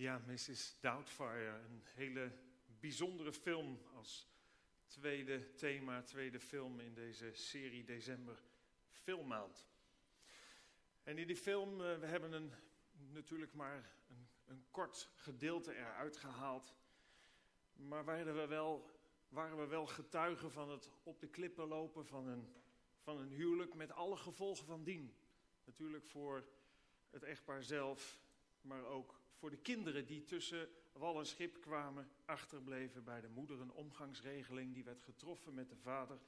Ja, Mrs. Doubtfire, een hele bijzondere film als tweede thema, tweede film in deze serie December Filmmaand. En in die film, uh, we hebben een, natuurlijk maar een, een kort gedeelte eruit gehaald, maar waren we, wel, we wel getuigen van het op de klippen lopen van een, van een huwelijk met alle gevolgen van dien. Natuurlijk voor het echtpaar zelf, maar ook voor de kinderen die tussen wal en schip kwamen, achterbleven bij de moeder. Een omgangsregeling die werd getroffen met de vader.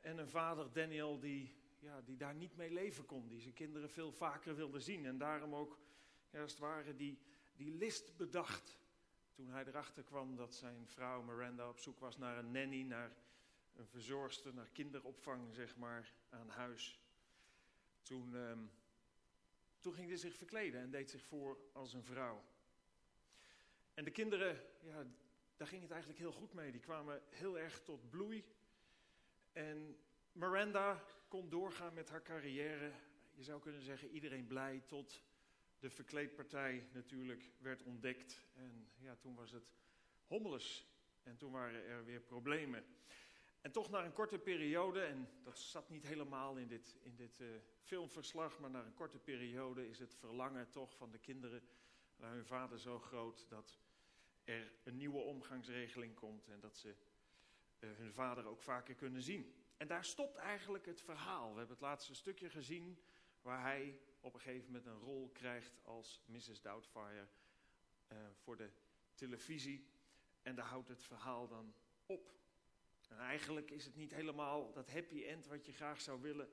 En een vader, Daniel, die, ja, die daar niet mee leven kon. Die zijn kinderen veel vaker wilde zien. En daarom ook, ja, als het ware, die, die list bedacht. Toen hij erachter kwam dat zijn vrouw Miranda op zoek was naar een nanny, naar een verzorgster, naar kinderopvang, zeg maar, aan huis. Toen... Ehm, toen ging hij zich verkleden en deed zich voor als een vrouw. En de kinderen, ja, daar ging het eigenlijk heel goed mee. Die kwamen heel erg tot bloei. En Miranda kon doorgaan met haar carrière. Je zou kunnen zeggen, iedereen blij tot de verkleedpartij natuurlijk werd ontdekt. En ja, toen was het hommeles. En toen waren er weer problemen. En toch na een korte periode, en dat zat niet helemaal in dit, in dit uh, filmverslag, maar na een korte periode is het verlangen toch van de kinderen naar hun vader zo groot dat er een nieuwe omgangsregeling komt en dat ze uh, hun vader ook vaker kunnen zien. En daar stopt eigenlijk het verhaal. We hebben het laatste stukje gezien waar hij op een gegeven moment een rol krijgt als Mrs. Doubtfire uh, voor de televisie. En daar houdt het verhaal dan op. En eigenlijk is het niet helemaal dat happy end wat je graag zou willen.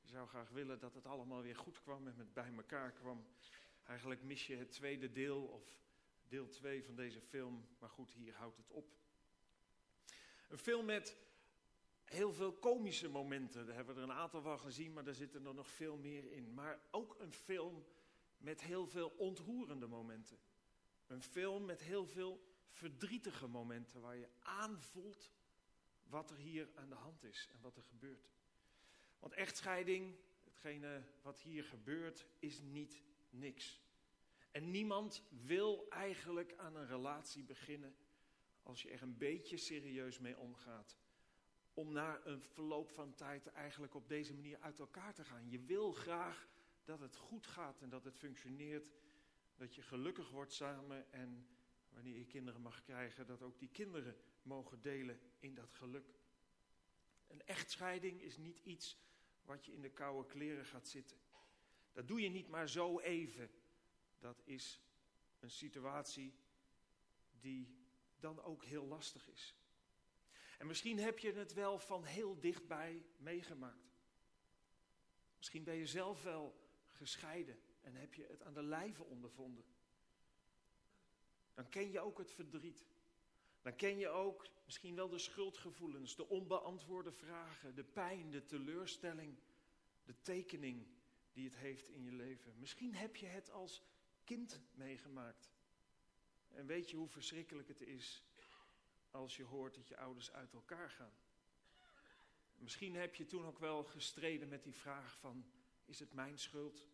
Je zou graag willen dat het allemaal weer goed kwam en met bij elkaar kwam. Eigenlijk mis je het tweede deel of deel 2 van deze film. Maar goed, hier houdt het op. Een film met heel veel komische momenten. Daar hebben we er een aantal van gezien, maar daar zitten er nog veel meer in. Maar ook een film met heel veel ontroerende momenten. Een film met heel veel verdrietige momenten waar je aanvoelt wat er hier aan de hand is en wat er gebeurt. Want echtscheiding, hetgene wat hier gebeurt, is niet niks. En niemand wil eigenlijk aan een relatie beginnen als je er een beetje serieus mee omgaat. Om na een verloop van tijd eigenlijk op deze manier uit elkaar te gaan. Je wil graag dat het goed gaat en dat het functioneert. Dat je gelukkig wordt samen en wanneer je kinderen mag krijgen, dat ook die kinderen mogen delen in dat geluk. Een echtscheiding is niet iets wat je in de koude kleren gaat zitten. Dat doe je niet maar zo even. Dat is een situatie die dan ook heel lastig is. En misschien heb je het wel van heel dichtbij meegemaakt. Misschien ben je zelf wel gescheiden en heb je het aan de lijve ondervonden. Dan ken je ook het verdriet. Dan ken je ook misschien wel de schuldgevoelens, de onbeantwoorde vragen, de pijn, de teleurstelling, de tekening die het heeft in je leven. Misschien heb je het als kind meegemaakt. En weet je hoe verschrikkelijk het is als je hoort dat je ouders uit elkaar gaan. Misschien heb je toen ook wel gestreden met die vraag van, is het mijn schuld?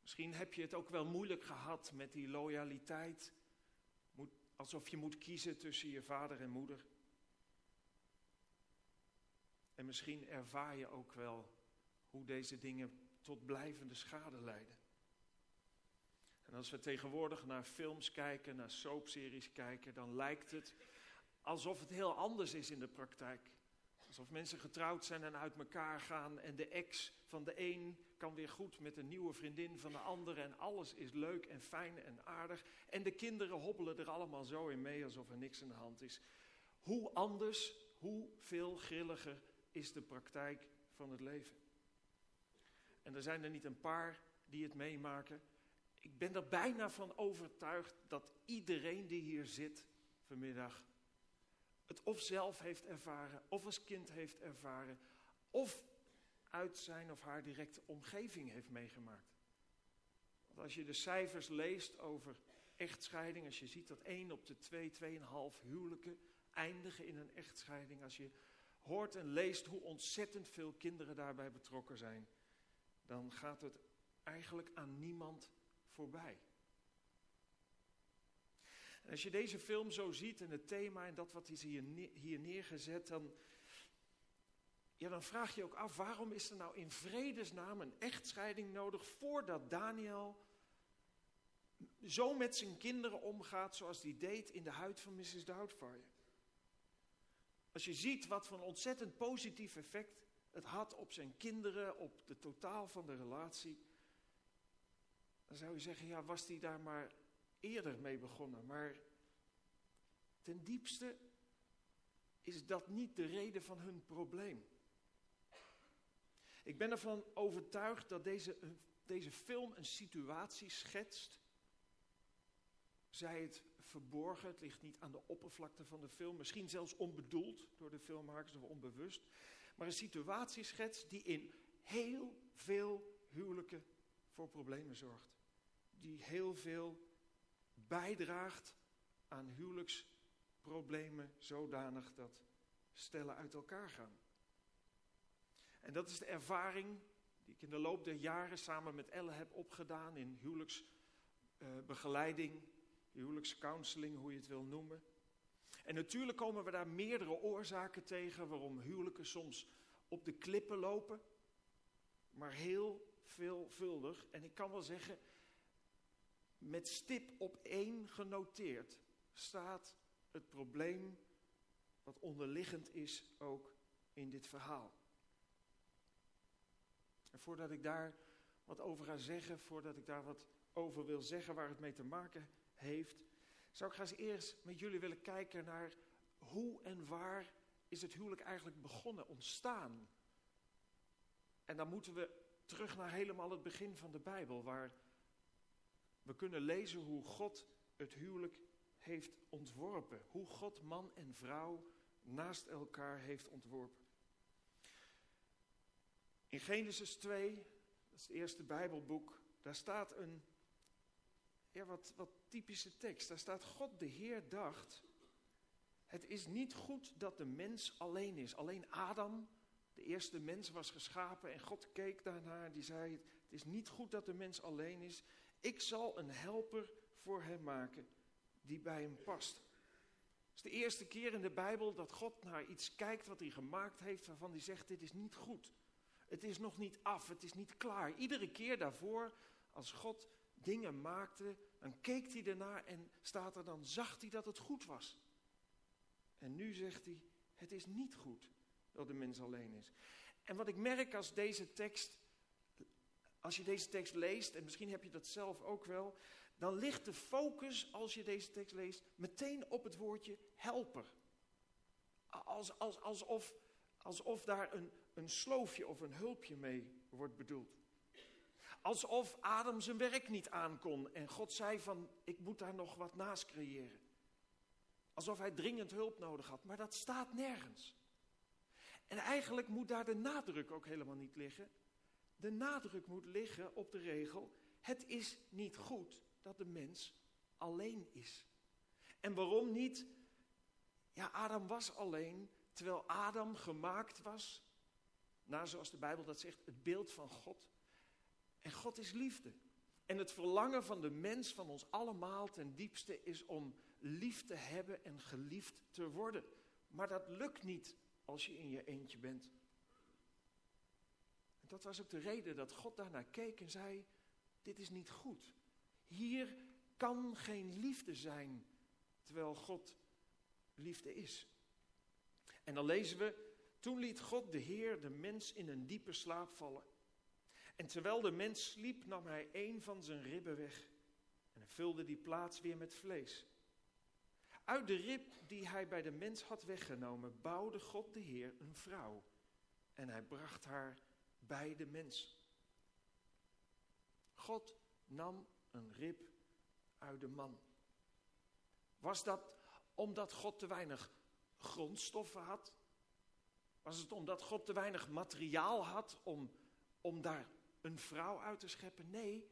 Misschien heb je het ook wel moeilijk gehad met die loyaliteit Alsof je moet kiezen tussen je vader en moeder. En misschien ervaar je ook wel hoe deze dingen tot blijvende schade leiden. En als we tegenwoordig naar films kijken, naar soapseries kijken, dan lijkt het alsof het heel anders is in de praktijk. Alsof mensen getrouwd zijn en uit elkaar gaan en de ex van de een kan weer goed met een nieuwe vriendin van de andere en alles is leuk en fijn en aardig. En de kinderen hobbelen er allemaal zo in mee alsof er niks aan de hand is. Hoe anders, hoe veel grilliger is de praktijk van het leven. En er zijn er niet een paar die het meemaken. Ik ben er bijna van overtuigd dat iedereen die hier zit vanmiddag het of zelf heeft ervaren, of als kind heeft ervaren, of uit zijn of haar directe omgeving heeft meegemaakt. Want als je de cijfers leest over echtscheiding, als je ziet dat 1 op de 2, 2,5 huwelijken eindigen in een echtscheiding, als je hoort en leest hoe ontzettend veel kinderen daarbij betrokken zijn, dan gaat het eigenlijk aan niemand voorbij. Als je deze film zo ziet en het thema en dat wat is hier, hier neergezet, dan, ja, dan vraag je ook af, waarom is er nou in vredesnaam een echtscheiding nodig voordat Daniel zo met zijn kinderen omgaat zoals hij deed in de huid van Mrs. Doubtfire? Als je ziet wat voor een ontzettend positief effect het had op zijn kinderen, op de totaal van de relatie, dan zou je zeggen, ja, was hij daar maar eerder mee begonnen. Maar ten diepste is dat niet de reden van hun probleem. Ik ben ervan overtuigd dat deze, deze film een situatie schetst. Zij het verborgen, het ligt niet aan de oppervlakte van de film, misschien zelfs onbedoeld door de filmmakers of onbewust. Maar een situatie schetst die in heel veel huwelijken voor problemen zorgt. Die heel veel bijdraagt aan huwelijksproblemen zodanig dat stellen uit elkaar gaan. En dat is de ervaring die ik in de loop der jaren samen met Elle heb opgedaan in huwelijksbegeleiding, uh, huwelijkscounseling, hoe je het wil noemen. En natuurlijk komen we daar meerdere oorzaken tegen waarom huwelijken soms op de klippen lopen, maar heel veelvuldig. En ik kan wel zeggen, met stip op één genoteerd staat het probleem wat onderliggend is ook in dit verhaal. En voordat ik daar wat over ga zeggen, voordat ik daar wat over wil zeggen waar het mee te maken heeft, zou ik graag eerst met jullie willen kijken naar hoe en waar is het huwelijk eigenlijk begonnen, ontstaan. En dan moeten we terug naar helemaal het begin van de Bijbel, waar we kunnen lezen hoe God het huwelijk heeft ontworpen. Hoe God man en vrouw naast elkaar heeft ontworpen. In Genesis 2, dat is het eerste Bijbelboek, daar staat een wat, wat typische tekst. Daar staat: God de Heer dacht. Het is niet goed dat de mens alleen is. Alleen Adam, de eerste mens, was geschapen en God keek daarnaar en die zei: Het is niet goed dat de mens alleen is. Ik zal een helper voor hem maken die bij hem past. Het is de eerste keer in de Bijbel dat God naar iets kijkt wat hij gemaakt heeft, waarvan hij zegt: Dit is niet goed. Het is nog niet af, het is niet klaar. Iedere keer daarvoor, als God dingen maakte, dan keek hij ernaar en staat er dan, zag hij dat het goed was. En nu zegt hij, het is niet goed dat de mens alleen is. En wat ik merk als deze tekst, als je deze tekst leest, en misschien heb je dat zelf ook wel, dan ligt de focus, als je deze tekst leest, meteen op het woordje helper. Als, als, alsof, alsof daar een, een sloofje of een hulpje mee wordt bedoeld. Alsof Adam zijn werk niet aankon en God zei van, ik moet daar nog wat naast creëren. Alsof hij dringend hulp nodig had, maar dat staat nergens. En eigenlijk moet daar de nadruk ook helemaal niet liggen. De nadruk moet liggen op de regel, het is niet goed dat de mens alleen is. En waarom niet? Ja, Adam was alleen, terwijl Adam gemaakt was, naar zoals de Bijbel dat zegt, het beeld van God. En God is liefde. En het verlangen van de mens, van ons allemaal ten diepste, is om lief te hebben en geliefd te worden. Maar dat lukt niet als je in je eentje bent. Dat was ook de reden dat God daarnaar keek en zei: Dit is niet goed. Hier kan geen liefde zijn, terwijl God liefde is. En dan lezen we: Toen liet God de Heer de mens in een diepe slaap vallen. En terwijl de mens sliep, nam hij een van zijn ribben weg en vulde die plaats weer met vlees. Uit de rib die hij bij de mens had weggenomen, bouwde God de Heer een vrouw en hij bracht haar bij de mens. God nam een rib uit de man. Was dat omdat God te weinig grondstoffen had? Was het omdat God te weinig materiaal had om, om daar een vrouw uit te scheppen? Nee,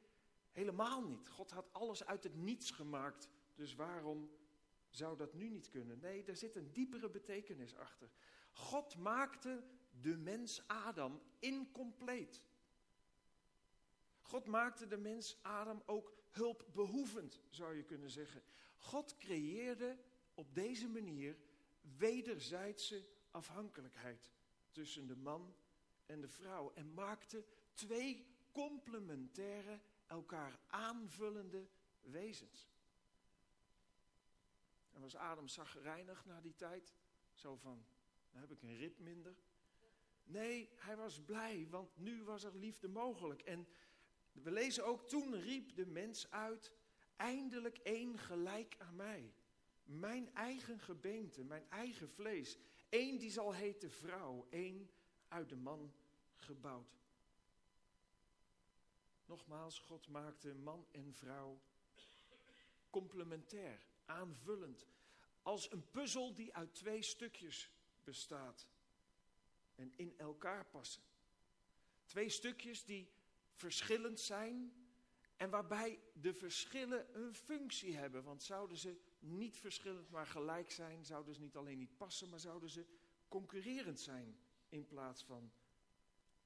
helemaal niet. God had alles uit het niets gemaakt. Dus waarom zou dat nu niet kunnen? Nee, er zit een diepere betekenis achter. God maakte de mens Adam incompleet. God maakte de mens Adam ook hulpbehoevend, zou je kunnen zeggen. God creëerde op deze manier wederzijdse afhankelijkheid tussen de man en de vrouw en maakte twee complementaire, elkaar aanvullende wezens. En was Adam zagrijnig na die tijd? Zo van, dan heb ik een rib minder. Nee, hij was blij, want nu was er liefde mogelijk. En we lezen ook, toen riep de mens uit, eindelijk één gelijk aan mij. Mijn eigen gebeente, mijn eigen vlees. Eén die zal heten vrouw, één uit de man gebouwd. Nogmaals, God maakte man en vrouw complementair, aanvullend. Als een puzzel die uit twee stukjes bestaat en in elkaar passen. Twee stukjes die verschillend zijn en waarbij de verschillen een functie hebben. Want zouden ze niet verschillend maar gelijk zijn, zouden ze niet alleen niet passen, maar zouden ze concurrerend zijn in plaats van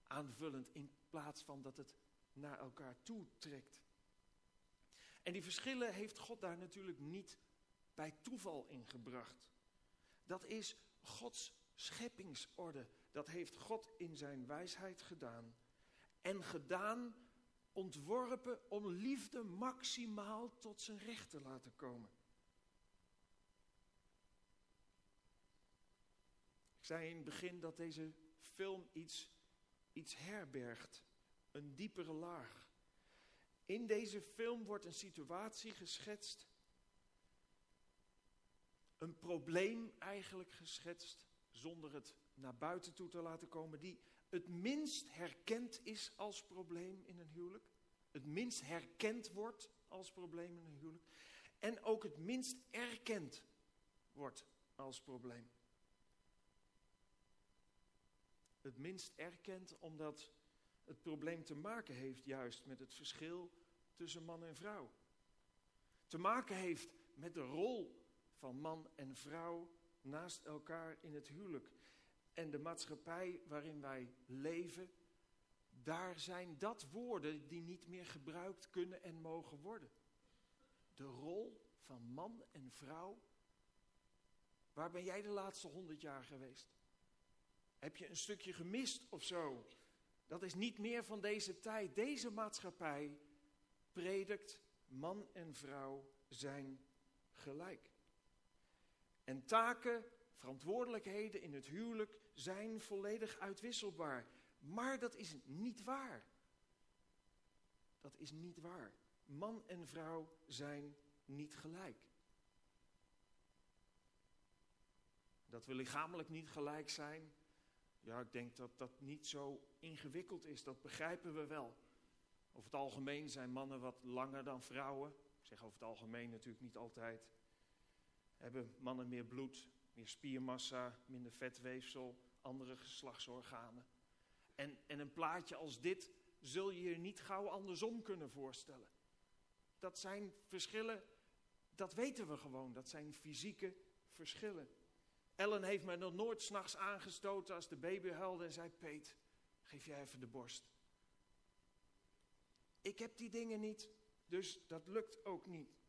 aanvullend, in plaats van dat het naar elkaar toe trekt. En die verschillen heeft God daar natuurlijk niet bij toeval in gebracht. Dat is Gods scheppingsorde. Dat heeft God in zijn wijsheid gedaan. En gedaan, ontworpen om liefde maximaal tot zijn recht te laten komen. Ik zei in het begin dat deze film iets, iets herbergt, een diepere laag. In deze film wordt een situatie geschetst, een probleem eigenlijk geschetst, zonder het naar buiten toe te laten komen, die het minst herkend is als probleem in een huwelijk, het minst herkend wordt als probleem in een huwelijk, en ook het minst erkend wordt als probleem. Het minst erkend omdat het probleem te maken heeft juist met het verschil tussen man en vrouw. Te maken heeft met de rol van man en vrouw naast elkaar in het huwelijk. En de maatschappij waarin wij leven, daar zijn dat woorden die niet meer gebruikt kunnen en mogen worden. De rol van man en vrouw. Waar ben jij de laatste honderd jaar geweest? Heb je een stukje gemist of zo? Dat is niet meer van deze tijd. Deze maatschappij predikt man en vrouw zijn gelijk. En taken, verantwoordelijkheden in het huwelijk zijn volledig uitwisselbaar. Maar dat is niet waar. Dat is niet waar. Man en vrouw zijn niet gelijk. Dat we lichamelijk niet gelijk zijn, ja, ik denk dat dat niet zo ingewikkeld is. Dat begrijpen we wel. Over het algemeen zijn mannen wat langer dan vrouwen. Ik zeg over het algemeen natuurlijk niet altijd. Hebben mannen meer bloed, meer spiermassa, minder vetweefsel, andere geslachtsorganen. En, en een plaatje als dit zul je je niet gauw andersom kunnen voorstellen. Dat zijn verschillen, dat weten we gewoon. Dat zijn fysieke verschillen. Ellen heeft mij nog nooit s'nachts aangestoten als de baby huilde en zei: Peet, geef jij even de borst. Ik heb die dingen niet, dus dat lukt ook niet.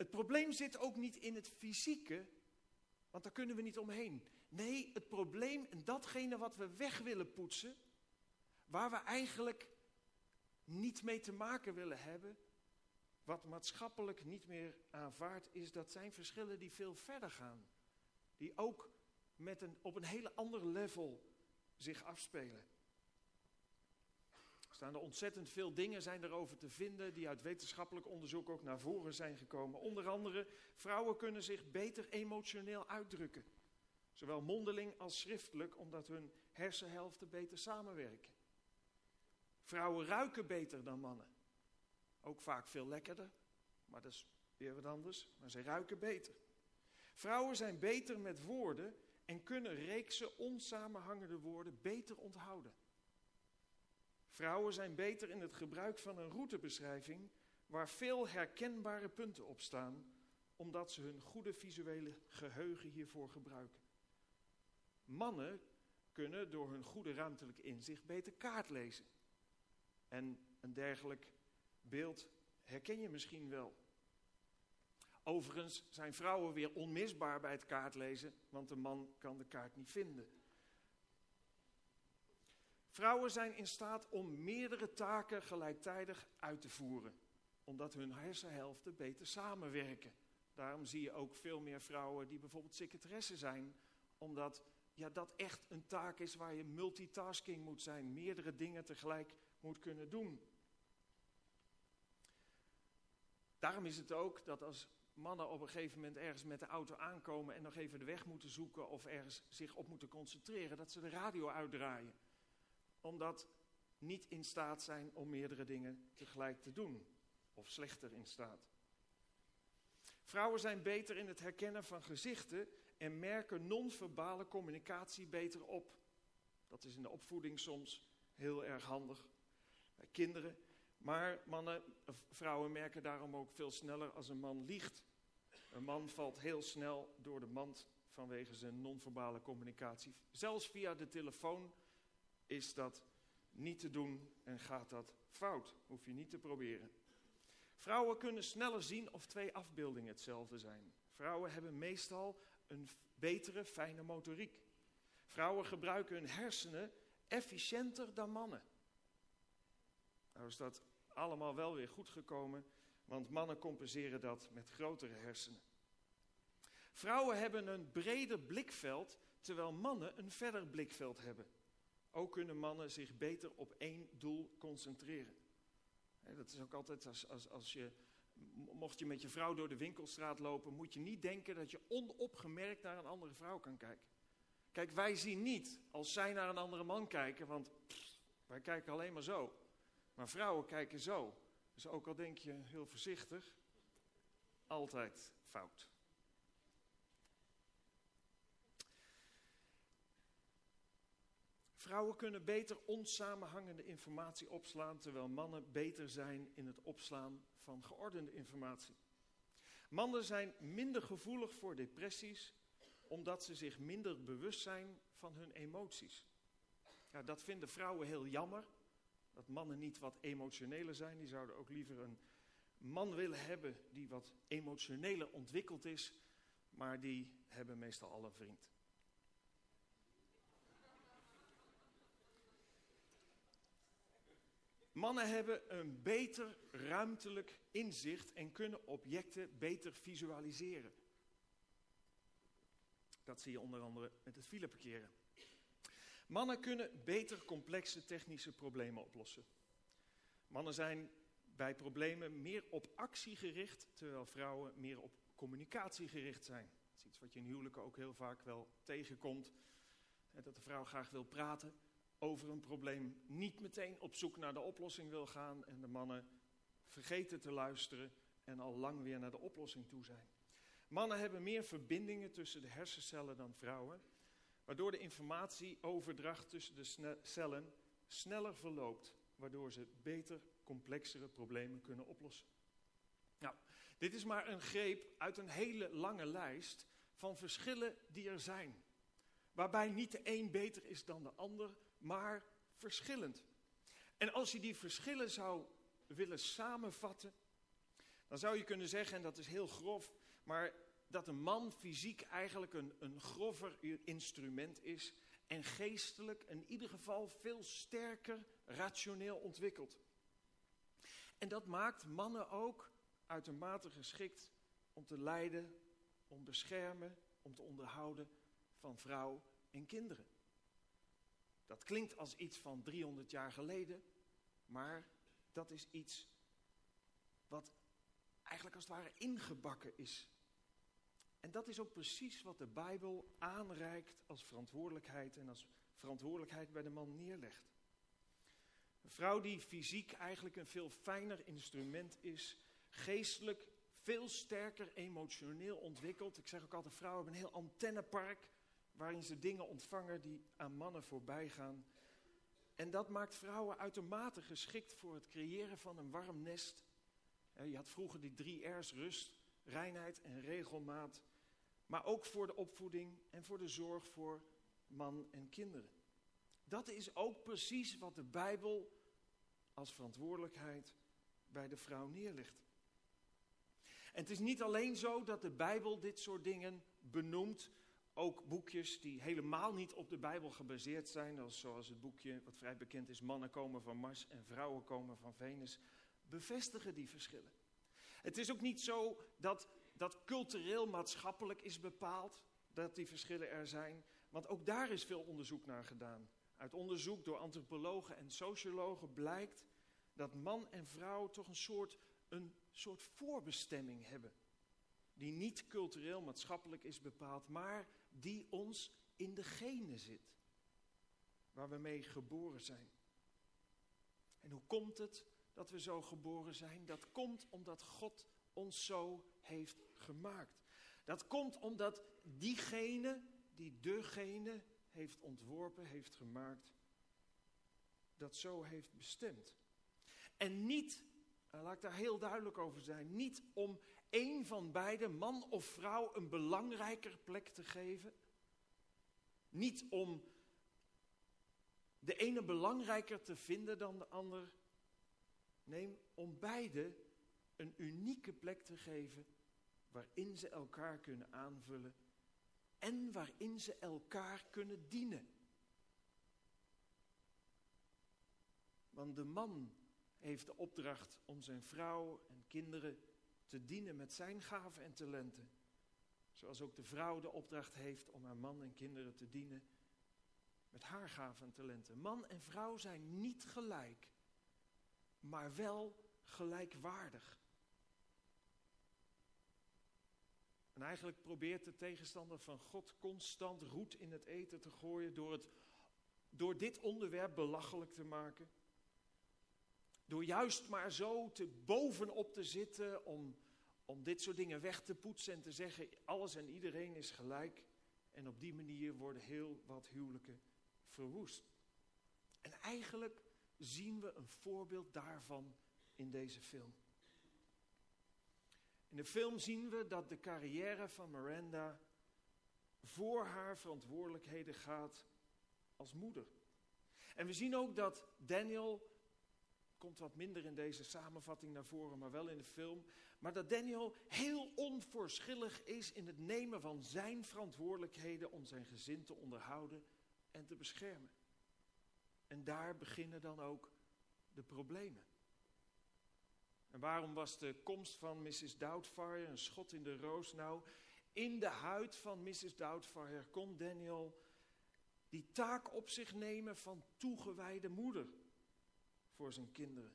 Het probleem zit ook niet in het fysieke, want daar kunnen we niet omheen. Nee, het probleem en datgene wat we weg willen poetsen, waar we eigenlijk niet mee te maken willen hebben, wat maatschappelijk niet meer aanvaard is, dat zijn verschillen die veel verder gaan. Die ook met een, op een hele ander level zich afspelen. Staan er ontzettend veel dingen zijn erover te vinden die uit wetenschappelijk onderzoek ook naar voren zijn gekomen. Onder andere, vrouwen kunnen zich beter emotioneel uitdrukken. Zowel mondeling als schriftelijk, omdat hun hersenhelften beter samenwerken. Vrouwen ruiken beter dan mannen. Ook vaak veel lekkerder, maar dat is weer wat anders. Maar ze ruiken beter. Vrouwen zijn beter met woorden en kunnen reeksen onsamenhangende woorden beter onthouden. Vrouwen zijn beter in het gebruik van een routebeschrijving waar veel herkenbare punten op staan, omdat ze hun goede visuele geheugen hiervoor gebruiken. Mannen kunnen door hun goede ruimtelijke inzicht beter kaart lezen. En een dergelijk beeld herken je misschien wel. Overigens zijn vrouwen weer onmisbaar bij het kaartlezen, want de man kan de kaart niet vinden. Vrouwen zijn in staat om meerdere taken gelijktijdig uit te voeren, omdat hun hersenhelften beter samenwerken. Daarom zie je ook veel meer vrouwen die bijvoorbeeld secretaresse zijn, omdat ja, dat echt een taak is waar je multitasking moet zijn, meerdere dingen tegelijk moet kunnen doen. Daarom is het ook dat als mannen op een gegeven moment ergens met de auto aankomen en nog even de weg moeten zoeken of ergens zich op moeten concentreren, dat ze de radio uitdraaien. Omdat niet in staat zijn om meerdere dingen tegelijk te doen. Of slechter in staat. Vrouwen zijn beter in het herkennen van gezichten en merken non-verbale communicatie beter op. Dat is in de opvoeding soms heel erg handig. Bij kinderen maar mannen, vrouwen merken daarom ook veel sneller als een man liegt. Een man valt heel snel door de mand vanwege zijn non-verbale communicatie. Zelfs via de telefoon is dat niet te doen en gaat dat fout. Hoef je niet te proberen. Vrouwen kunnen sneller zien of twee afbeeldingen hetzelfde zijn. Vrouwen hebben meestal een betere, fijne motoriek. Vrouwen gebruiken hun hersenen efficiënter dan mannen. Nou is dat allemaal wel weer goed gekomen, want mannen compenseren dat met grotere hersenen. Vrouwen hebben een breder blikveld, terwijl mannen een verder blikveld hebben. Ook kunnen mannen zich beter op één doel concentreren. Dat is ook altijd als, als, als je, mocht je met je vrouw door de winkelstraat lopen, moet je niet denken dat je onopgemerkt naar een andere vrouw kan kijken. Kijk, wij zien niet als zij naar een andere man kijken, want wij kijken alleen maar zo. Maar vrouwen kijken zo. Dus ook al denk je heel voorzichtig, altijd fout. Vrouwen kunnen beter onsamenhangende informatie opslaan, terwijl mannen beter zijn in het opslaan van geordende informatie. Mannen zijn minder gevoelig voor depressies, omdat ze zich minder bewust zijn van hun emoties. Ja, dat vinden vrouwen heel jammer, dat mannen niet wat emotioneler zijn. Die zouden ook liever een man willen hebben die wat emotioneler ontwikkeld is. Maar die hebben meestal al een vriend. Mannen hebben een beter ruimtelijk inzicht en kunnen objecten beter visualiseren. Dat zie je onder andere met het fileparkeren. Mannen kunnen beter complexe technische problemen oplossen. Mannen zijn bij problemen meer op actie gericht, terwijl vrouwen meer op communicatie gericht zijn. Dat is iets wat je in huwelijken ook heel vaak wel tegenkomt. Dat de vrouw graag wil praten over een probleem, niet meteen op zoek naar de oplossing wil gaan en de mannen vergeten te luisteren en al lang weer naar de oplossing toe zijn. Mannen hebben meer verbindingen tussen de hersencellen dan vrouwen waardoor de informatieoverdracht tussen de cellen sneller verloopt, waardoor ze beter complexere problemen kunnen oplossen. Nou, dit is maar een greep uit een hele lange lijst van verschillen die er zijn. Waarbij niet de een beter is dan de ander, maar verschillend. En als je die verschillen zou willen samenvatten, dan zou je kunnen zeggen, en dat is heel grof, maar dat een man fysiek eigenlijk een, een grover instrument is en geestelijk in ieder geval veel sterker rationeel ontwikkeld. En dat maakt mannen ook uitermate geschikt om te leiden, om beschermen, om te onderhouden van vrouw en kinderen. Dat klinkt als iets van 300 jaar geleden, maar dat is iets wat eigenlijk als het ware ingebakken is en dat is ook precies wat de Bijbel aanreikt als verantwoordelijkheid en als verantwoordelijkheid bij de man neerlegt. Een vrouw die fysiek eigenlijk een veel fijner instrument is, geestelijk veel sterker emotioneel ontwikkeld. Ik zeg ook altijd, vrouwen hebben een heel antennepark waarin ze dingen ontvangen die aan mannen voorbij gaan. En dat maakt vrouwen uitermate geschikt voor het creëren van een warm nest. Je had vroeger die drie R's, rust, reinheid en regelmaat maar ook voor de opvoeding en voor de zorg voor man en kinderen. Dat is ook precies wat de Bijbel als verantwoordelijkheid bij de vrouw neerlegt. En het is niet alleen zo dat de Bijbel dit soort dingen benoemt. Ook boekjes die helemaal niet op de Bijbel gebaseerd zijn, zoals het boekje wat vrij bekend is, Mannen komen van Mars en Vrouwen komen van Venus, bevestigen die verschillen. Het is ook niet zo dat dat cultureel maatschappelijk is bepaald dat die verschillen er zijn, want ook daar is veel onderzoek naar gedaan. Uit onderzoek door antropologen en sociologen blijkt dat man en vrouw toch een soort, een soort voorbestemming hebben. Die niet cultureel maatschappelijk is bepaald, maar die ons in de genen zit. Waar we mee geboren zijn. En hoe komt het dat we zo geboren zijn? Dat komt omdat God ons zo heeft gemaakt. Dat komt omdat diegene die degene heeft ontworpen, heeft gemaakt, dat zo heeft bestemd. En niet, laat ik daar heel duidelijk over zijn, niet om één van beiden, man of vrouw, een belangrijker plek te geven. Niet om de ene belangrijker te vinden dan de ander. Nee, om beide een unieke plek te geven waarin ze elkaar kunnen aanvullen en waarin ze elkaar kunnen dienen. Want de man heeft de opdracht om zijn vrouw en kinderen te dienen met zijn gaven en talenten. Zoals ook de vrouw de opdracht heeft om haar man en kinderen te dienen met haar gaven en talenten. Man en vrouw zijn niet gelijk, maar wel gelijkwaardig. En eigenlijk probeert de tegenstander van God constant roet in het eten te gooien door, het, door dit onderwerp belachelijk te maken. Door juist maar zo te bovenop te zitten om, om dit soort dingen weg te poetsen en te zeggen alles en iedereen is gelijk. En op die manier worden heel wat huwelijken verwoest. En eigenlijk zien we een voorbeeld daarvan in deze film. In de film zien we dat de carrière van Miranda voor haar verantwoordelijkheden gaat als moeder. En we zien ook dat Daniel, komt wat minder in deze samenvatting naar voren, maar wel in de film, maar dat Daniel heel onverschillig is in het nemen van zijn verantwoordelijkheden om zijn gezin te onderhouden en te beschermen. En daar beginnen dan ook de problemen. En waarom was de komst van Mrs. Doubtfire een schot in de roos? Nou, in de huid van Mrs. Doubtfire kon Daniel die taak op zich nemen van toegewijde moeder voor zijn kinderen.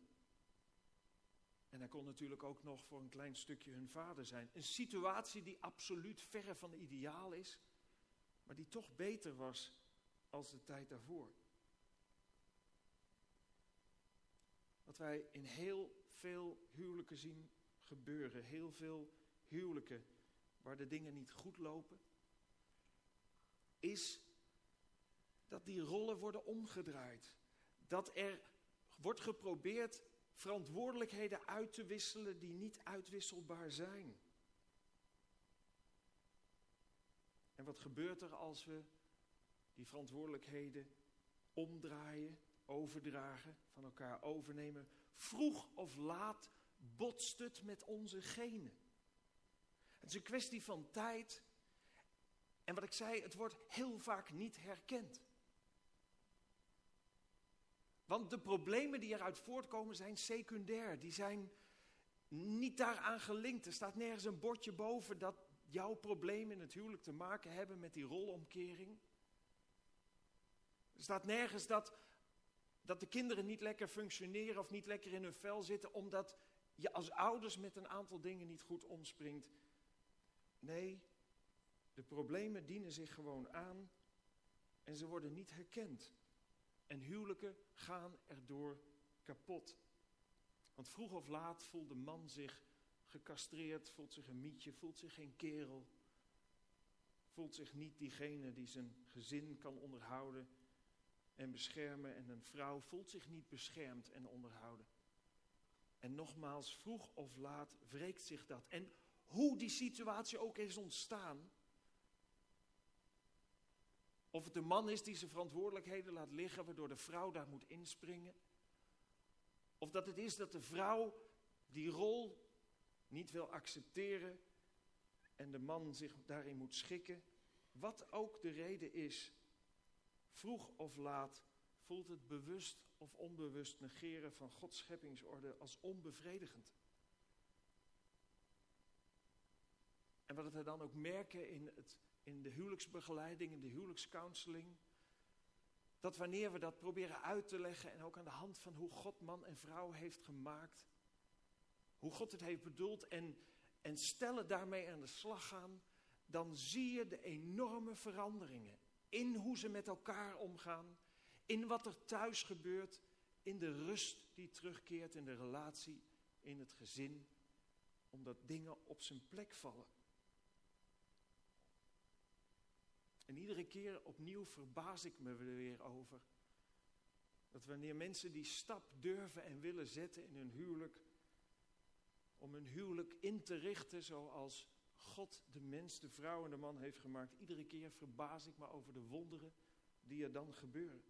En hij kon natuurlijk ook nog voor een klein stukje hun vader zijn. Een situatie die absoluut verre van ideaal is, maar die toch beter was als de tijd daarvoor. Wat wij in heel veel huwelijken zien gebeuren. Heel veel huwelijken waar de dingen niet goed lopen. Is dat die rollen worden omgedraaid. Dat er wordt geprobeerd verantwoordelijkheden uit te wisselen die niet uitwisselbaar zijn. En wat gebeurt er als we die verantwoordelijkheden omdraaien, overdragen, van elkaar overnemen? Vroeg of laat botst het met onze genen. Het is een kwestie van tijd. En wat ik zei, het wordt heel vaak niet herkend. Want de problemen die eruit voortkomen zijn secundair. Die zijn niet daaraan gelinkt. Er staat nergens een bordje boven dat jouw problemen in het huwelijk te maken hebben met die rolomkering. Er staat nergens dat dat de kinderen niet lekker functioneren of niet lekker in hun vel zitten, omdat je als ouders met een aantal dingen niet goed omspringt. Nee, de problemen dienen zich gewoon aan en ze worden niet herkend. En huwelijken gaan erdoor kapot. Want vroeg of laat voelt de man zich gecastreerd, voelt zich een mietje, voelt zich geen kerel. Voelt zich niet diegene die zijn gezin kan onderhouden en beschermen. En een vrouw voelt zich niet beschermd en onderhouden. En nogmaals, vroeg of laat wreekt zich dat. En hoe die situatie ook is ontstaan. Of het de man is die zijn verantwoordelijkheden laat liggen, waardoor de vrouw daar moet inspringen. Of dat het is dat de vrouw die rol niet wil accepteren en de man zich daarin moet schikken. Wat ook de reden is, vroeg of laat voelt het bewust of onbewust negeren van Gods scheppingsorde als onbevredigend. En wat we dan ook merken in, het, in de huwelijksbegeleiding, in de huwelijkscounseling, dat wanneer we dat proberen uit te leggen en ook aan de hand van hoe God man en vrouw heeft gemaakt, hoe God het heeft bedoeld en, en stellen daarmee aan de slag gaan, dan zie je de enorme veranderingen in hoe ze met elkaar omgaan, in wat er thuis gebeurt, in de rust die terugkeert in de relatie, in het gezin, omdat dingen op zijn plek vallen. En iedere keer opnieuw verbaas ik me er weer over. Dat wanneer mensen die stap durven en willen zetten in hun huwelijk, om hun huwelijk in te richten zoals God de mens, de vrouw en de man heeft gemaakt, iedere keer verbaas ik me over de wonderen die er dan gebeuren.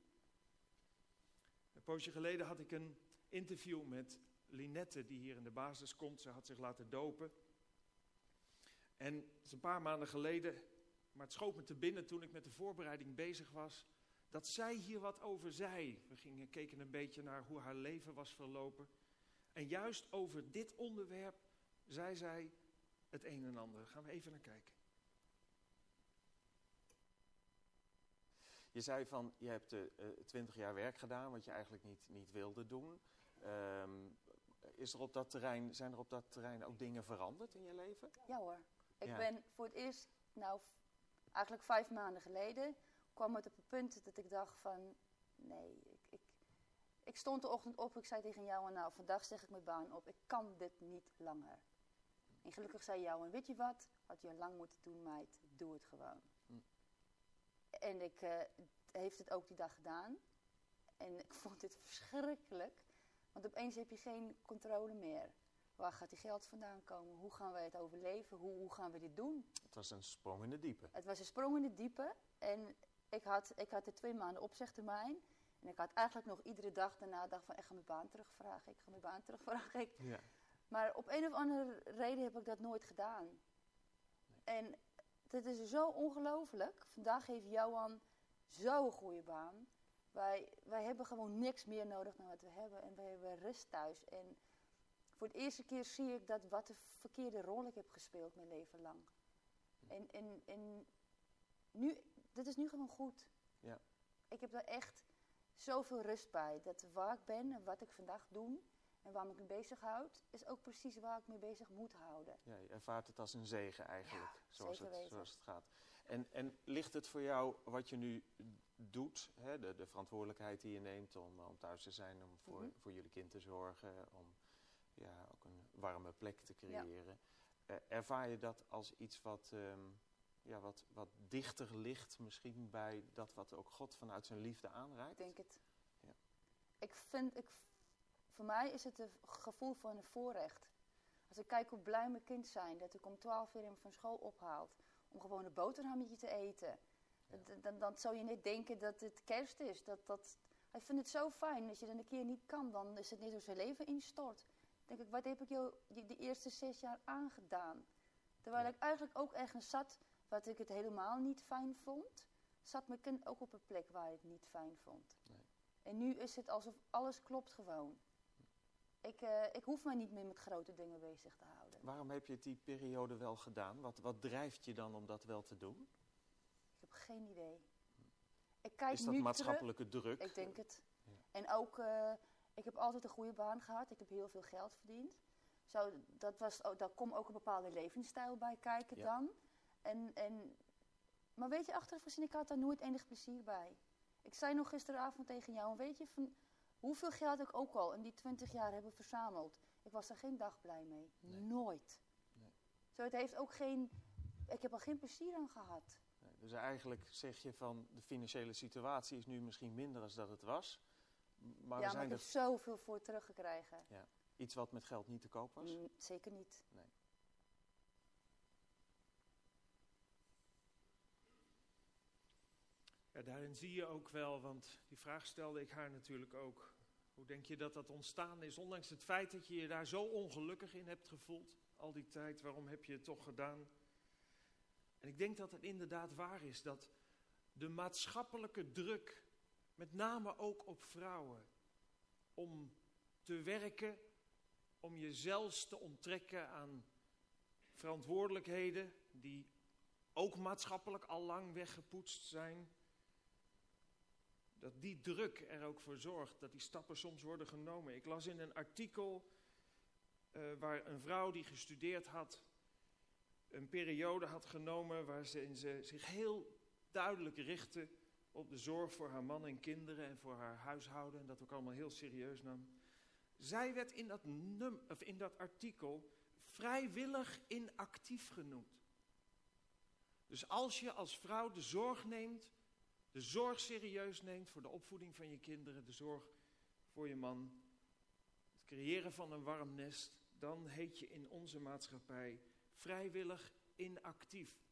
Een poosje geleden had ik een interview met Linette, die hier in de basis komt. Ze had zich laten dopen. En een paar maanden geleden maar het schoot me te binnen toen ik met de voorbereiding bezig was, dat zij hier wat over zei. We gingen, keken een beetje naar hoe haar leven was verlopen. En juist over dit onderwerp zei zij het een en ander. gaan we even naar kijken. Je zei van, je hebt uh, twintig jaar werk gedaan, wat je eigenlijk niet, niet wilde doen. Um, is er op dat terrein, zijn er op dat terrein ook dingen veranderd in je leven? Ja hoor. Ik ben voor het eerst, nou eigenlijk vijf maanden geleden kwam het op het punt dat ik dacht van, nee, ik, ik, ik stond de ochtend op, ik zei tegen jou, nou vandaag zeg ik mijn baan op, ik kan dit niet langer. En gelukkig zei jou, en weet je wat, had je lang moeten doen meid, doe het gewoon. Hm. En ik uh, heeft het ook die dag gedaan. En ik vond dit verschrikkelijk, want opeens heb je geen controle meer. Waar gaat die geld vandaan komen? Hoe gaan wij het overleven? Hoe, hoe gaan we dit doen? Het was een sprong in de diepe. Het was een sprong in de diepe. En ik had, ik had de twee maanden opzegtermijn. En ik had eigenlijk nog iedere dag daarna dacht van, ik ga mijn baan terugvragen. Ik ga mijn baan terugvragen. Ik. Ja. Maar op een of andere reden heb ik dat nooit gedaan. Nee. En het is zo ongelooflijk. Vandaag heeft Johan zo'n goede baan. Wij, wij hebben gewoon niks meer nodig dan wat we hebben. En we hebben rust thuis. En voor het eerste keer zie ik dat wat de verkeerde rol ik heb gespeeld mijn leven lang. En, en, en nu, dat is nu gewoon goed. Ja. Ik heb daar echt zoveel rust bij. Dat waar ik ben en wat ik vandaag doe en waar ik me bezighoud, is ook precies waar ik me bezig moet houden. Ja, je ervaart het als een zegen eigenlijk, zoals, het, zoals het gaat. En, en ligt het voor jou wat je nu doet, hè, de, de verantwoordelijkheid die je neemt om, om thuis te zijn, om voor, mhm. voor jullie kind te zorgen, om ja, ook een warme plek te creëren. Ja. ervaar je dat als iets wat, ehm, ja, wat, wat dichter ligt misschien bij dat wat ook God vanuit zijn liefde aanreikt? Ik denk het. Ja. Ik vind, ik, voor mij is het een gevoel van een voorrecht. Als ik kijk hoe blij mijn kind zijn, dat ik om twaalf uur hem van school ophaalt, om gewoon een boterhammetje te eten. Dan, dan, dan, zou je niet denken dat het kerst is. Dat, dat, hij vindt het zo fijn. Als je dan een keer niet kan, dan is het net zo zijn leven instort denk ik, wat heb ik jou die, die eerste zes jaar aangedaan? Terwijl ik eigenlijk ook ergens zat wat ik het helemaal niet fijn vond, zat mijn kind ook op een plek waar ik het niet fijn vond. Nee. En nu is het alsof alles klopt gewoon. Ik, uh, ik hoef mij niet meer met grote dingen bezig te houden. Waarom heb je het die periode wel gedaan? Wat, wat drijft je dan om dat wel te doen? Ik heb geen idee. Ik kijk is dat maatschappelijke druk? Ik denk het. Ja. En ook, uh, ik heb altijd een goede baan gehad. Ik heb heel veel geld verdiend. Zo, dat was, oh, daar komt ook een bepaalde levensstijl bij kijken dan. En, en, maar weet je, achteraf gezien, ik had daar nooit enig plezier bij. Ik zei nog gisteravond tegen jou, weet je, van hoeveel geld ik ook al in die twintig jaar heb verzameld. Ik was daar geen dag blij mee. Nooit. Nee. Zo, het heeft ook geen, ik heb er geen plezier aan gehad. Nee, dus eigenlijk zeg je van, de financiële situatie is nu misschien minder dan dat het was. Maar ja, maar ik heb zoveel voor teruggekregen. Ja. Iets wat met geld niet te koop was? Mm, zeker niet. Nee. Ja, daarin zie je ook wel, want die vraag stelde ik haar natuurlijk ook. Hoe denk je dat dat ontstaan is? Ondanks het feit dat je je daar zo ongelukkig in hebt gevoeld, al die tijd, waarom heb je het toch gedaan? En ik denk dat het inderdaad waar is dat de maatschappelijke druk, met name ook op vrouwen, om te werken, om je zelfs te onttrekken aan verantwoordelijkheden die ook maatschappelijk al lang weggepoetst zijn, dat die druk er ook voor zorgt dat die stappen soms worden genomen. Ik las in een artikel uh, waar een vrouw die gestudeerd had, een periode had genomen waar ze, ze zich heel duidelijk richtte op de zorg voor haar man en kinderen en voor haar huishouden en dat ook allemaal heel serieus nam. Zij werd in dat, num, of in dat artikel vrijwillig inactief genoemd. Dus als je als vrouw de zorg neemt, de zorg serieus neemt voor de opvoeding van je kinderen, de zorg voor je man, het creëren van een warm nest, dan heet je in onze maatschappij vrijwillig inactief.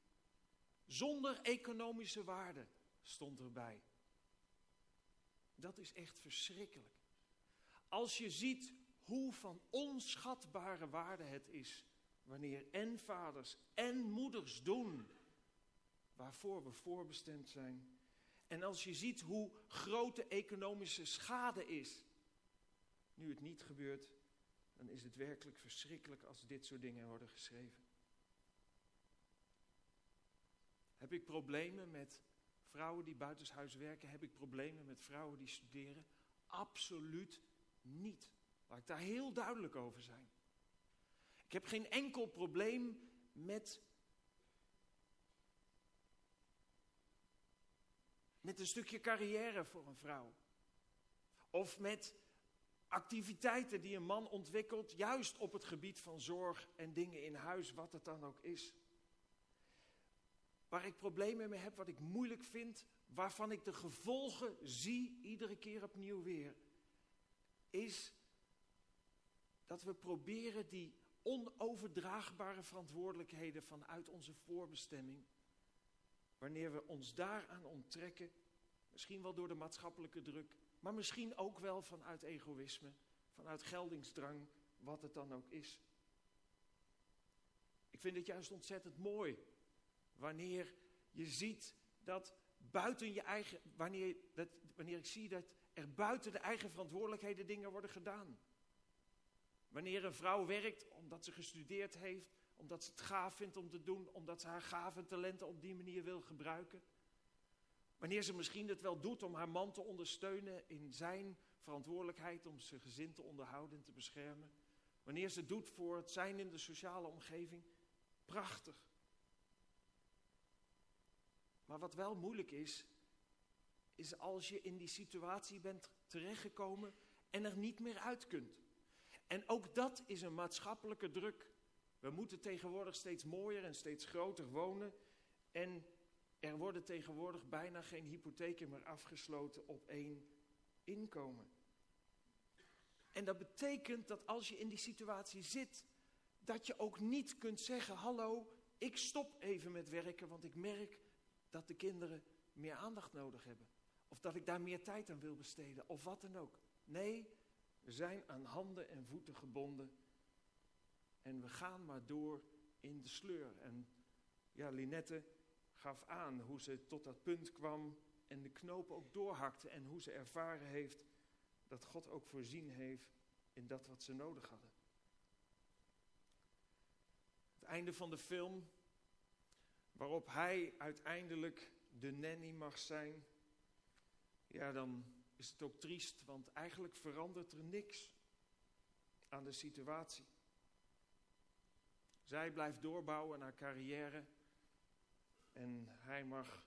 Zonder economische waarde stond erbij. Dat is echt verschrikkelijk. Als je ziet hoe van onschatbare waarde het is wanneer en vaders en moeders doen waarvoor we voorbestemd zijn. En als je ziet hoe grote economische schade is, nu het niet gebeurt, dan is het werkelijk verschrikkelijk als dit soort dingen worden geschreven. Heb ik problemen met vrouwen die buitenshuis werken? Heb ik problemen met vrouwen die studeren? Absoluut niet. Laat ik daar heel duidelijk over zijn. Ik heb geen enkel probleem met met een stukje carrière voor een vrouw. Of met activiteiten die een man ontwikkelt, juist op het gebied van zorg en dingen in huis, wat het dan ook is. Waar ik problemen mee heb, wat ik moeilijk vind, waarvan ik de gevolgen zie iedere keer opnieuw weer, is dat we proberen die onoverdraagbare verantwoordelijkheden vanuit onze voorbestemming Wanneer we ons daaraan onttrekken, misschien wel door de maatschappelijke druk, maar misschien ook wel vanuit egoïsme, vanuit geldingsdrang, wat het dan ook is. Ik vind het juist ontzettend mooi wanneer je ziet dat buiten je eigen, wanneer, dat, wanneer ik zie dat er buiten de eigen verantwoordelijkheden dingen worden gedaan. Wanneer een vrouw werkt omdat ze gestudeerd heeft, omdat ze het gaaf vindt om te doen, omdat ze haar gave en talenten op die manier wil gebruiken. Wanneer ze misschien het wel doet om haar man te ondersteunen in zijn verantwoordelijkheid om zijn gezin te onderhouden en te beschermen. Wanneer ze doet voor het zijn in de sociale omgeving. Prachtig. Maar wat wel moeilijk is, is als je in die situatie bent terechtgekomen en er niet meer uit kunt. En ook dat is een maatschappelijke druk. We moeten tegenwoordig steeds mooier en steeds groter wonen. En er worden tegenwoordig bijna geen hypotheken meer afgesloten op één inkomen. En dat betekent dat als je in die situatie zit, dat je ook niet kunt zeggen: Hallo, ik stop even met werken, want ik merk dat de kinderen meer aandacht nodig hebben. Of dat ik daar meer tijd aan wil besteden, of wat dan ook. Nee, we zijn aan handen en voeten gebonden en we gaan maar door in de sleur. En ja, Linette gaf aan hoe ze tot dat punt kwam en de knopen ook doorhakte. En hoe ze ervaren heeft dat God ook voorzien heeft in dat wat ze nodig hadden. Het einde van de film, waarop hij uiteindelijk de nanny mag zijn. Ja, dan is het ook triest, want eigenlijk verandert er niks aan de situatie. Zij blijft doorbouwen naar carrière. En hij mag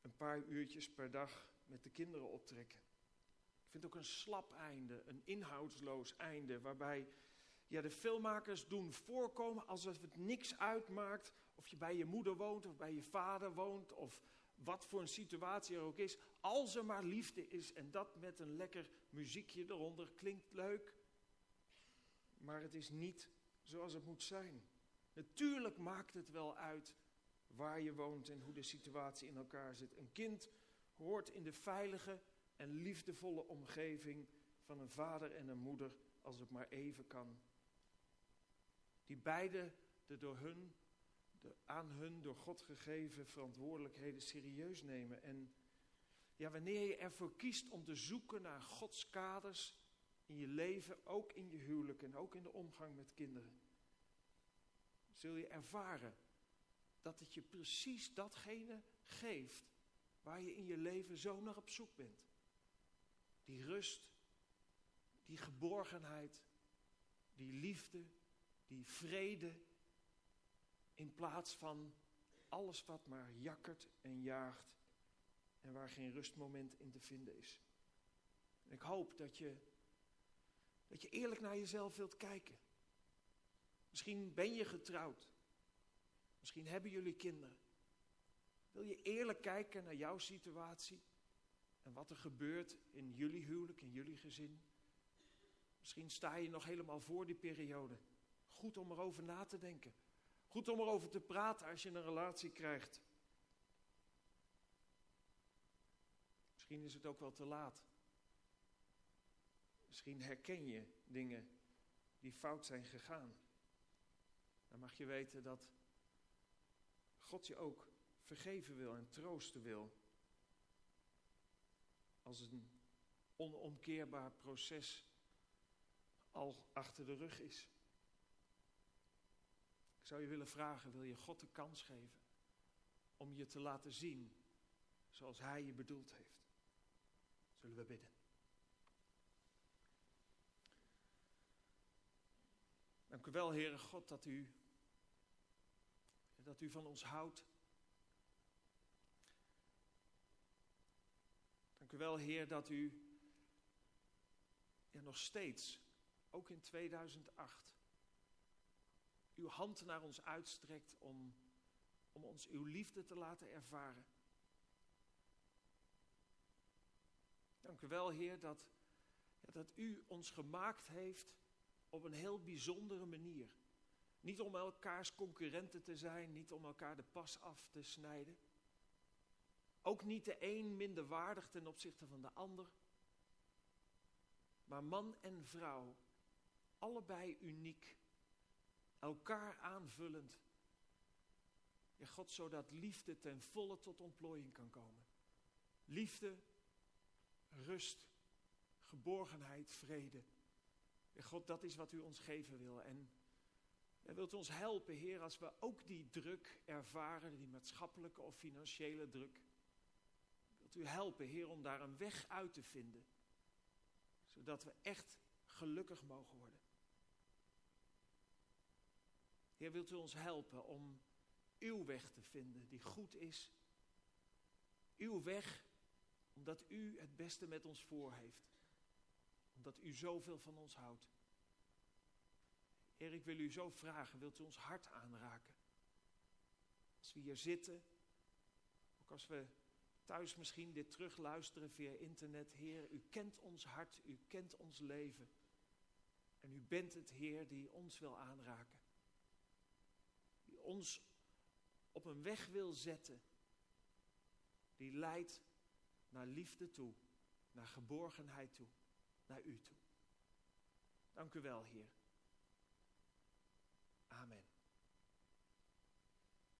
een paar uurtjes per dag met de kinderen optrekken. Ik vind ook een slap einde, een inhoudsloos einde, waarbij ja, de filmmakers doen voorkomen alsof het niks uitmaakt of je bij je moeder woont of bij je vader woont of wat voor een situatie er ook is. Als er maar liefde is en dat met een lekker muziekje eronder klinkt leuk. Maar het is niet zoals het moet zijn. Natuurlijk maakt het wel uit waar je woont en hoe de situatie in elkaar zit. Een kind hoort in de veilige en liefdevolle omgeving van een vader en een moeder als het maar even kan. Die beide de door hun, de aan hun door God gegeven verantwoordelijkheden serieus nemen. En ja, wanneer je ervoor kiest om te zoeken naar Gods kaders in je leven, ook in je huwelijk en ook in de omgang met kinderen, zul je ervaren dat het je precies datgene geeft waar je in je leven zo naar op zoek bent. Die rust, die geborgenheid, die liefde, die vrede, in plaats van alles wat maar jakkert en jaagt en waar geen rustmoment in te vinden is. En ik hoop dat je, dat je eerlijk naar jezelf wilt kijken. Misschien ben je getrouwd. Misschien hebben jullie kinderen. Wil je eerlijk kijken naar jouw situatie en wat er gebeurt in jullie huwelijk, in jullie gezin? Misschien sta je nog helemaal voor die periode. Goed om erover na te denken. Goed om erover te praten als je een relatie krijgt. Misschien is het ook wel te laat. Misschien herken je dingen die fout zijn gegaan. Dan mag je weten dat God je ook vergeven wil en troosten wil. Als een onomkeerbaar proces al achter de rug is. Zou je willen vragen, wil je God de kans geven om je te laten zien zoals Hij je bedoeld heeft? Zullen we bidden? Dank u wel, Heere God, dat u, dat u van ons houdt. Dank u wel, Heer, dat u ja, nog steeds, ook in 2008, uw hand naar ons uitstrekt om, om ons uw liefde te laten ervaren. Dank u wel, Heer, dat, dat u ons gemaakt heeft op een heel bijzondere manier. Niet om elkaars concurrenten te zijn, niet om elkaar de pas af te snijden. Ook niet de een minder waardig ten opzichte van de ander. Maar man en vrouw, allebei uniek, elkaar aanvullend. Ja, God, zodat liefde ten volle tot ontplooiing kan komen. Liefde, rust, geborgenheid, vrede. Ja, God, dat is wat u ons geven wil. En, en wilt u ons helpen, Heer, als we ook die druk ervaren, die maatschappelijke of financiële druk. Wilt u helpen, Heer, om daar een weg uit te vinden. Zodat we echt gelukkig mogen worden. Heer, wilt u ons helpen om uw weg te vinden die goed is. Uw weg, omdat u het beste met ons voor heeft. Omdat u zoveel van ons houdt. Heer, ik wil u zo vragen, wilt u ons hart aanraken? Als we hier zitten, ook als we thuis misschien dit terugluisteren via internet. Heer, u kent ons hart, u kent ons leven. En u bent het Heer die ons wil aanraken ons op een weg wil zetten die leidt naar liefde toe, naar geborgenheid toe, naar u toe. Dank u wel, Heer. Amen.